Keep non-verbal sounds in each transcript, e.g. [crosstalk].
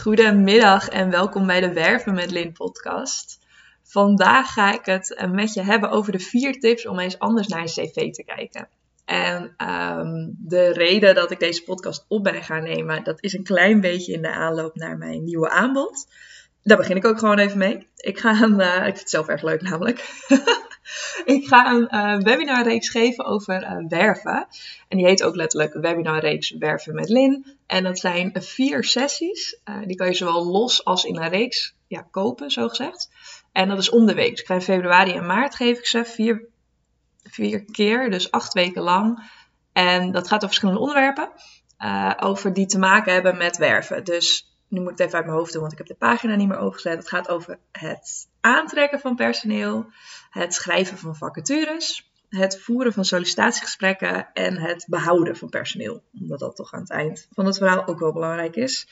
Goedemiddag en welkom bij de Werven met Lin podcast. Vandaag ga ik het met je hebben over de vier tips om eens anders naar een cv te kijken. En um, de reden dat ik deze podcast op ben gaan nemen, dat is een klein beetje in de aanloop naar mijn nieuwe aanbod. Daar begin ik ook gewoon even mee. Ik ga uh, ik vind het zelf erg leuk namelijk. [laughs] [laughs] ik ga een uh, webinarreeks geven over uh, werven. En die heet ook letterlijk webinarreeks Werven met Lin. En dat zijn vier sessies. die kan je zowel los als in een reeks ja, kopen, zo gezegd. En dat is om de week. Dus ik ga in februari en maart geef ik ze vier, vier keer, dus acht weken lang. En dat gaat over verschillende onderwerpen. over die te maken hebben met werven. Dus nu moet ik het even uit mijn hoofd doen, want ik heb de pagina niet meer overgezet. Het gaat over het aantrekken van personeel, het schrijven van vacatures, het voeren van sollicitatiegesprekken en het behouden van personeel. Omdat dat toch aan het eind van het verhaal ook wel belangrijk is.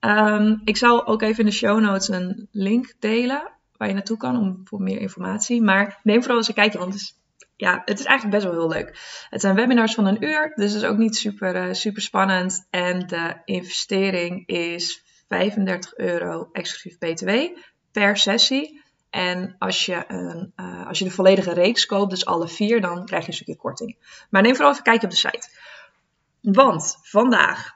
Um, ik zal ook even in de show notes een link delen waar je naartoe kan om, voor meer informatie. Maar neem vooral eens een kijkje, want het is, ja, het is eigenlijk best wel heel leuk. Het zijn webinars van een uur, dus het is ook niet super, uh, super spannend. En de investering is 35 euro exclusief BTW per sessie. En als je, een, uh, als je de volledige reeks koopt, dus alle vier, dan krijg je een stukje korting. Maar neem vooral even kijkje op de site. Want vandaag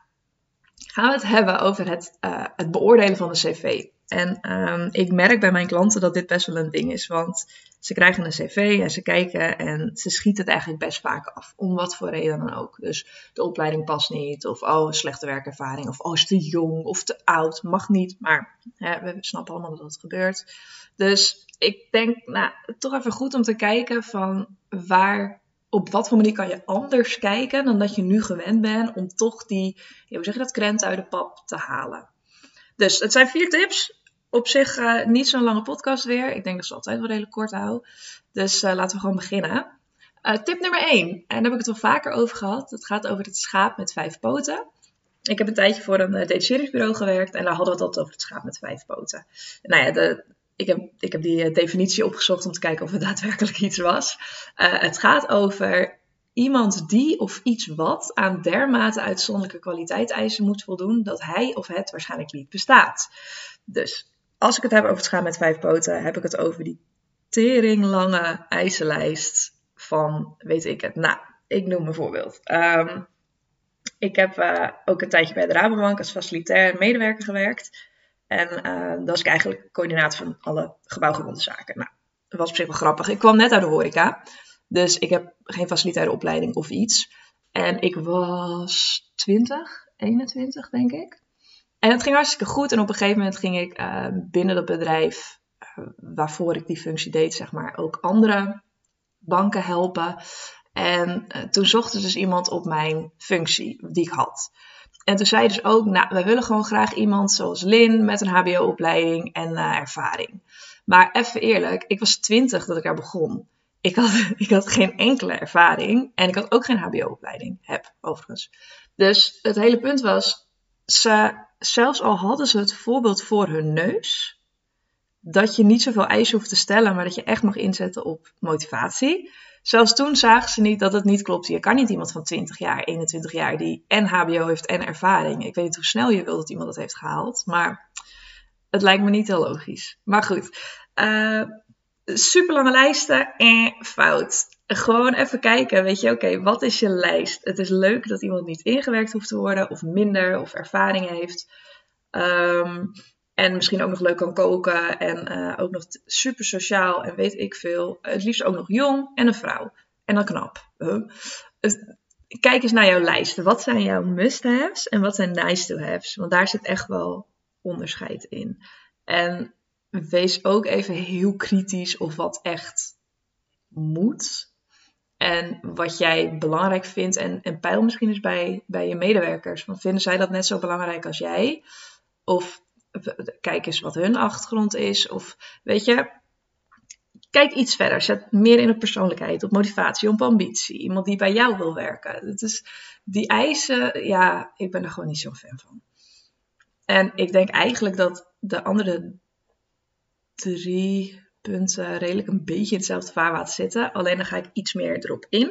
gaan we het hebben over het, uh, het beoordelen van de cv. En um, ik merk bij mijn klanten dat dit best wel een ding is. Want ze krijgen een cv en ze kijken en ze schieten het eigenlijk best vaak af. Om wat voor reden dan ook. Dus de opleiding past niet. Of oh, slechte werkervaring. Of oh, is te jong of te oud. Mag niet. Maar hè, we snappen allemaal dat het gebeurt. Dus ik denk, nou, toch even goed om te kijken van waar op wat voor manier kan je anders kijken dan dat je nu gewend bent om toch die, hoe zeg je dat, krent uit de pap te halen. Dus het zijn vier tips op zich uh, niet zo'n lange podcast weer. Ik denk dat ze altijd wel redelijk kort houden. Dus uh, laten we gewoon beginnen. Uh, tip nummer 1. En daar heb ik het al vaker over gehad. Het gaat over het schaap met vijf poten. Ik heb een tijdje voor een detacheringsbureau gewerkt. En daar hadden we het altijd over het schaap met vijf poten. Nou ja, de, ik, heb, ik heb die definitie opgezocht om te kijken of het [laughs] daadwerkelijk iets was. het gaat over iemand die of iets wat aan dermate uitzonderlijke kwaliteitseisen moet voldoen dat hij of het waarschijnlijk niet bestaat. Dus als ik het heb over het schaap met vijf poten, heb ik het over die teringlange eisenlijst van, weet ik het. Nou, ik noem een voorbeeld. Um, ik heb uh, ook een tijdje bij de Rabobank als facilitair medewerker gewerkt. En uh, dat was ik eigenlijk coördinator van alle gebouwgebonden zaken. Nou, dat was op zich wel grappig. Ik kwam net uit de horeca. Dus ik heb geen facilitaire opleiding of iets. En ik was 20, 21 denk ik. En het ging hartstikke goed. En op een gegeven moment ging ik uh, binnen dat bedrijf uh, waarvoor ik die functie deed, zeg maar, ook andere banken helpen. En toen zocht er dus iemand op mijn functie die ik had. En toen zei dus ook, nou, we willen gewoon graag iemand zoals Lin met een HBO-opleiding en ervaring. Maar even eerlijk, ik was twintig dat ik daar begon. Ik had, [laughs] ik had geen enkele ervaring en ik had ook geen HBO-opleiding. Heb, overigens. Dus het hele punt was, ze zelfs al hadden ze het voorbeeld voor hun neus, dat je niet zoveel eisen hoeft te stellen, maar dat je echt mag inzetten op motivatie. Zelfs toen zagen ze niet dat het niet klopt. Je kan niet iemand van 20 jaar, 21 jaar die en HBO heeft en ervaring. Ik weet niet hoe snel je wil dat iemand dat heeft gehaald, maar het lijkt me niet heel logisch. Maar goed, uh, super lange lijsten en fout gewoon even kijken, weet je, oké, wat is je lijst? Het is leuk dat iemand niet ingewerkt hoeft te worden, of minder, of ervaring heeft. Um, en misschien ook nog leuk kan koken en uh, ook nog super sociaal en weet ik veel. Het liefst ook nog jong en een vrouw. En dan knap. Kijk eens naar jouw lijst. Wat zijn jouw must-haves en wat zijn nice-to-haves? Want daar zit echt wel onderscheid in. En wees ook even heel kritisch of wat echt moet. En wat jij belangrijk vindt. En, en peil misschien eens bij, bij je medewerkers. Want vinden zij dat net zo belangrijk als jij? Of kijk eens wat hun achtergrond is. Of weet je, kijk iets verder. Zet meer in op persoonlijkheid, op motivatie, op ambitie. Iemand die bij jou wil werken. Het is, die eisen, ja, ik ben er gewoon niet zo'n fan van. En ik denk eigenlijk dat de andere drie punten redelijk een beetje in hetzelfde vaarwater zitten. Alleen dan ga ik iets meer erop in.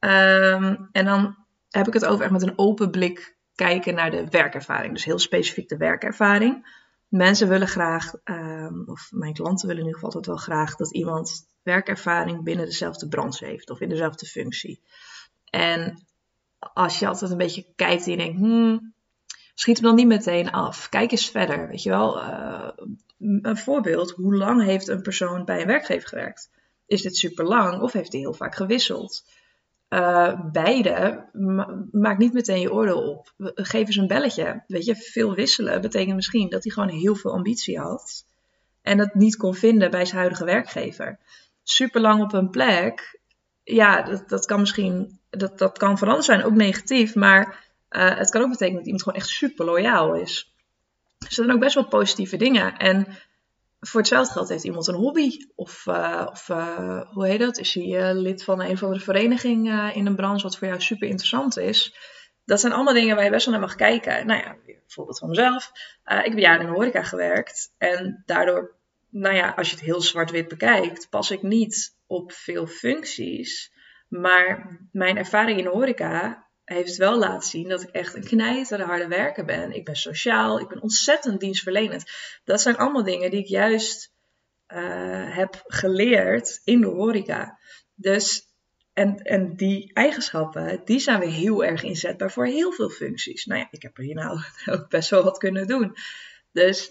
Um, en dan heb ik het over echt met een open blik kijken naar de werkervaring. Dus heel specifiek de werkervaring. Mensen willen graag, ehm, of mijn klanten willen in ieder geval altijd wel graag, dat iemand werkervaring binnen dezelfde branche heeft of in dezelfde functie. En als je altijd een beetje kijkt en je denkt, hmm, schiet hem dan niet meteen af. Kijk eens verder, weet je wel. Uh, een voorbeeld, hoe lang heeft een persoon bij een werkgever gewerkt? Is dit super lang of heeft hij heel vaak gewisseld? Uh, beide, maak niet meteen je oordeel op. Geef eens een belletje. Weet je, veel wisselen betekent misschien dat hij gewoon heel veel ambitie had. En dat niet kon vinden bij zijn huidige werkgever. Super lang op een plek. Ja, dat, dat kan misschien, dat, dat kan veranderd zijn, ook negatief. Maar uh, het kan ook betekenen dat iemand gewoon echt super loyaal is. Dus er zijn ook best wel positieve dingen. En voor hetzelfde geld heeft iemand een hobby. Of, uh, of uh, hoe heet dat? Is hij lid van een of andere vereniging in een branche wat voor jou super interessant is? Dat zijn allemaal dingen waar je best wel naar mag kijken. Nou ja, bijvoorbeeld van mezelf. ik heb jaren in de horeca gewerkt. En daardoor, nou ja, als je het heel zwart-wit bekijkt, pas ik niet op veel functies. Maar mijn ervaring in de horeca heeft wel laten zien dat ik echt een knijtere harde werker ben. Ik ben sociaal, ik ben ontzettend dienstverlenend. Dat zijn allemaal dingen die ik juist uh, heb geleerd in de horeca. Dus, en, en die eigenschappen, die zijn weer heel erg inzetbaar voor heel veel functies. Nou ja, ik heb er hier nou [laughs] ook best wel wat kunnen doen. Dus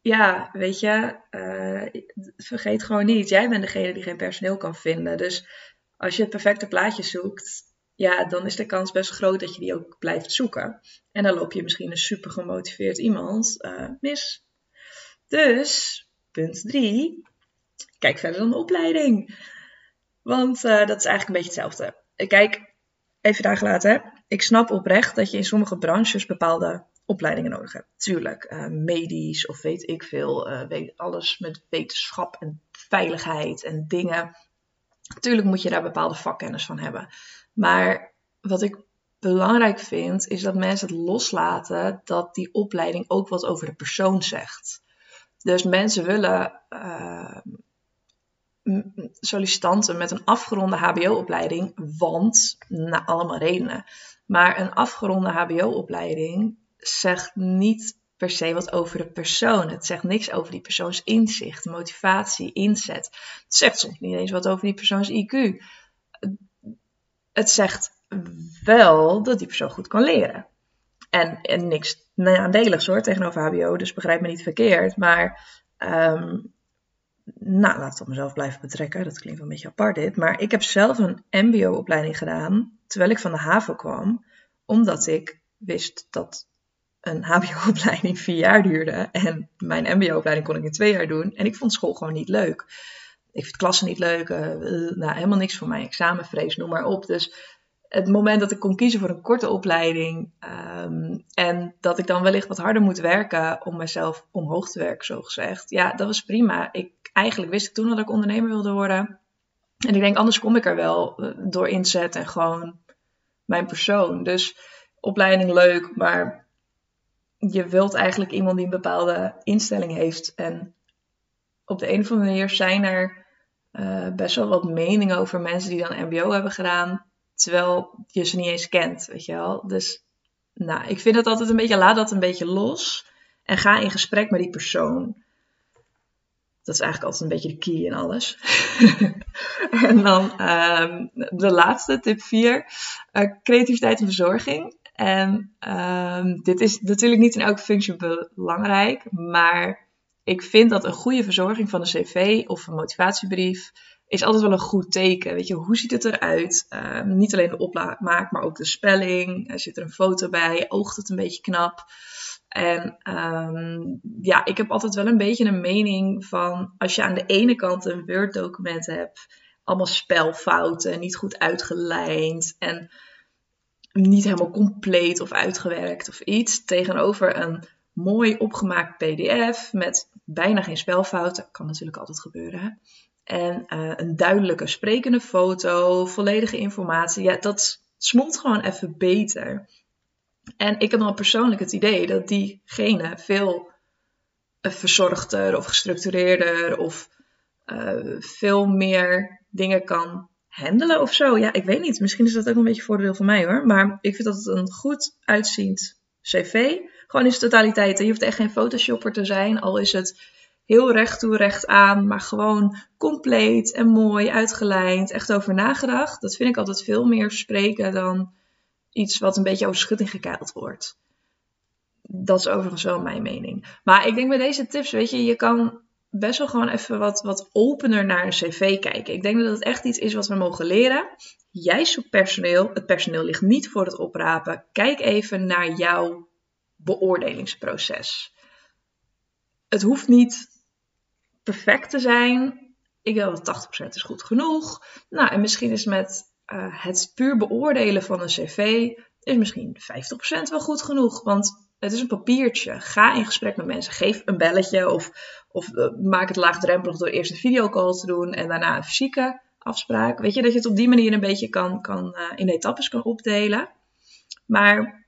ja, weet je, uh, vergeet gewoon niet, jij bent degene die geen personeel kan vinden. Dus als je het perfecte plaatje zoekt, ja, dan is de kans best groot dat je die ook blijft zoeken. En dan loop je misschien een super gemotiveerd iemand uh, mis. Dus, punt 3, kijk verder dan de opleiding. Want uh, dat is eigenlijk een beetje hetzelfde. Kijk, even daar gelaten. Ik snap oprecht dat je in sommige branches bepaalde opleidingen nodig hebt. Tuurlijk, uh, medisch of weet ik veel. weet alles met wetenschap en veiligheid en dingen. Natuurlijk moet je daar bepaalde vakkennis van hebben. Maar wat ik belangrijk vind, is dat mensen het loslaten dat die opleiding ook wat over de persoon zegt. Dus mensen willen uh, sollicitanten met een afgeronde HBO-opleiding, want, na allemaal redenen. Maar een afgeronde HBO-opleiding zegt niet per se wat over de persoon. Het zegt niks over die persoons inzicht, motivatie, inzet. Het zegt soms niet eens wat over die persoons IQ het zegt wel dat die persoon goed kan leren. En, en niks nadeligs hoor tegenover HBO, dus begrijp me niet verkeerd. Maar, um, nou, laat het op mezelf blijven betrekken. Dat klinkt een beetje apart dit. Maar ik heb zelf een MBO-opleiding gedaan terwijl ik van de HAVO kwam, omdat ik wist dat een HBO-opleiding vier jaar duurde. En mijn MBO-opleiding kon ik in twee jaar doen. En ik vond school gewoon niet leuk ik vind klassen niet leuk, uh, nou, helemaal niks voor mij, examenvrees, noem maar op. Dus het moment dat ik kon kiezen voor een korte opleiding um, en dat ik dan wellicht wat harder moet werken om mezelf omhoog te werken, zo gezegd, ja, dat was prima. Ik, eigenlijk wist ik toen dat ik ondernemer wilde worden. En ik denk, anders kom ik er wel uh, door inzet en gewoon mijn persoon. Dus opleiding leuk, maar je wilt eigenlijk iemand die een bepaalde instelling heeft. En op de een of andere manier zijn er uh, best wel wat meningen over mensen die dan MBO hebben gedaan, terwijl je ze niet eens kent, weet je wel. Dus nou, ik vind het altijd een beetje, laat dat een beetje los en ga in gesprek met die persoon. Dat is eigenlijk altijd een beetje de key in alles. [laughs] en dan um, de laatste, tip 4. Uh, eh, creativiteit en verzorging. En um, dit is natuurlijk niet in elke functie belangrijk, maar ik vind dat een goede verzorging van een cv of een motivatiebrief is altijd wel een goed teken. Weet je, hoe ziet het eruit? Uh, niet alleen de opmaak, maar ook de spelling. Er zit er een foto bij, oogt het een beetje knap. En um, ja, ik heb altijd wel een beetje een mening van als je aan de ene kant een Word-document hebt, allemaal spelfouten, niet goed uitgelijnd en niet helemaal compleet of uitgewerkt of iets, tegenover een mooi opgemaakt PDF met bijna geen spelfouten. Kan natuurlijk altijd gebeuren. Hè? En uh, een duidelijke sprekende foto, volledige informatie. Ja, dat smolt gewoon even beter. En ik heb dan persoonlijk het idee dat diegene veel eh, verzorgder of gestructureerder of uh, veel meer dingen kan handelen of zo. Ja, ik weet niet. Misschien is dat ook een beetje voordeel van mij hoor. Maar ik vind dat het een goed uitziend cv. Gewoon in totaliteit. Je hoeft echt geen photoshopper te zijn. Al is het heel recht toe, recht aan. Maar gewoon compleet en mooi uitgelijnd. Echt over nagedacht. Dat vind ik altijd veel meer spreken dan iets wat een beetje over schutting gekeild wordt. Dat is overigens wel mijn mening. Maar ik denk bij deze tips, weet je, je kan best wel gewoon even wat, wat opener naar een cv kijken. Ik denk dat het echt iets is wat we mogen leren. Jij zoekt personeel. Het personeel ligt niet voor het oprapen. Kijk even naar jouw beoordelingsproces. Het hoeft niet perfect te zijn. Ik denk dat 80% is goed genoeg. Nou, en misschien is met uh, het puur beoordelen van een cv is misschien 50% wel goed genoeg. Want het is een papiertje. Ga in gesprek met mensen. Geef een belletje of, of uh, maak het laagdrempelig door eerst een videocall te doen en daarna een fysieke afspraak. Weet je, dat je het op die manier een beetje kan, kan, uh, in etappes kan opdelen. Maar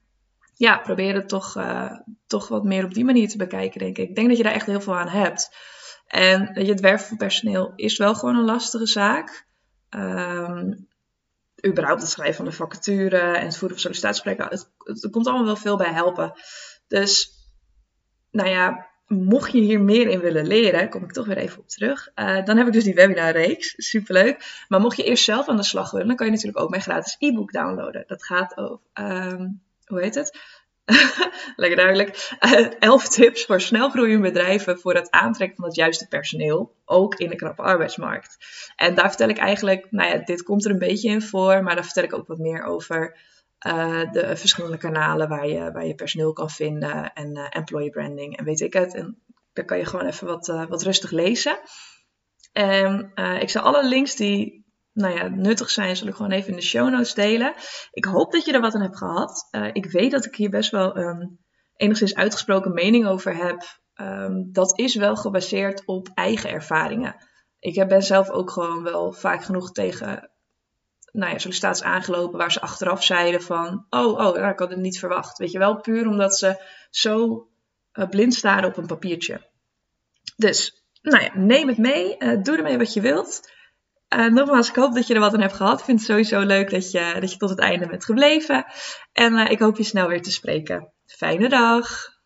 ja, probeer het toch, uh, toch wat meer op die manier te bekijken, denk ik. Ik denk dat je daar echt heel veel aan hebt. En je, het werven van personeel is wel gewoon een lastige zaak. Um, überhaupt het schrijven van de vacature en het voeren van sollicitatiegesprekken. Het, het, komt allemaal wel veel bij helpen. Dus, nou ja, mocht je hier meer in willen leren, kom ik toch weer even op terug. Uh, dan heb ik dus die webinarreeks, superleuk. Maar mocht je eerst zelf aan de slag willen, dan kan je natuurlijk ook mijn gratis e-book downloaden. Dat gaat over, um, hoe heet het? [laughs] Lekker duidelijk. Uh, elf tips voor snelgroeiende bedrijven voor het aantrekken van het juiste personeel. Ook in de knappe arbeidsmarkt. En daar vertel ik eigenlijk, nou ja, dit komt er een beetje in voor. Maar daar vertel ik ook wat meer over uh, de verschillende kanalen waar je, waar je personeel kan vinden. En uh, employee branding en weet ik het. En daar kan je gewoon even wat, wat rustig lezen. En ik zal alle links die nou ja, nuttig zijn, zal ik gewoon even in de show notes delen. Ik hoop dat je er wat aan hebt gehad. Uh, ik weet dat ik hier best wel een enigszins uitgesproken mening over heb. Um, dat is wel gebaseerd op eigen ervaringen. Ik ben zelf ook gewoon wel vaak genoeg tegen nou ja, sollicitaties aangelopen waar ze achteraf zeiden van... Oh, oh, nou, ik had het niet verwacht. Weet je wel, puur omdat ze zo uh, blind staren op een papiertje. Dus, nou ja, neem het mee. Uh, doe ermee wat je wilt. Uh, nogmaals, ik hoop dat je er wat aan hebt gehad. Ik vind het sowieso leuk dat je, dat je tot het einde bent gebleven. En uh, ik hoop je snel weer te spreken. Fijne dag!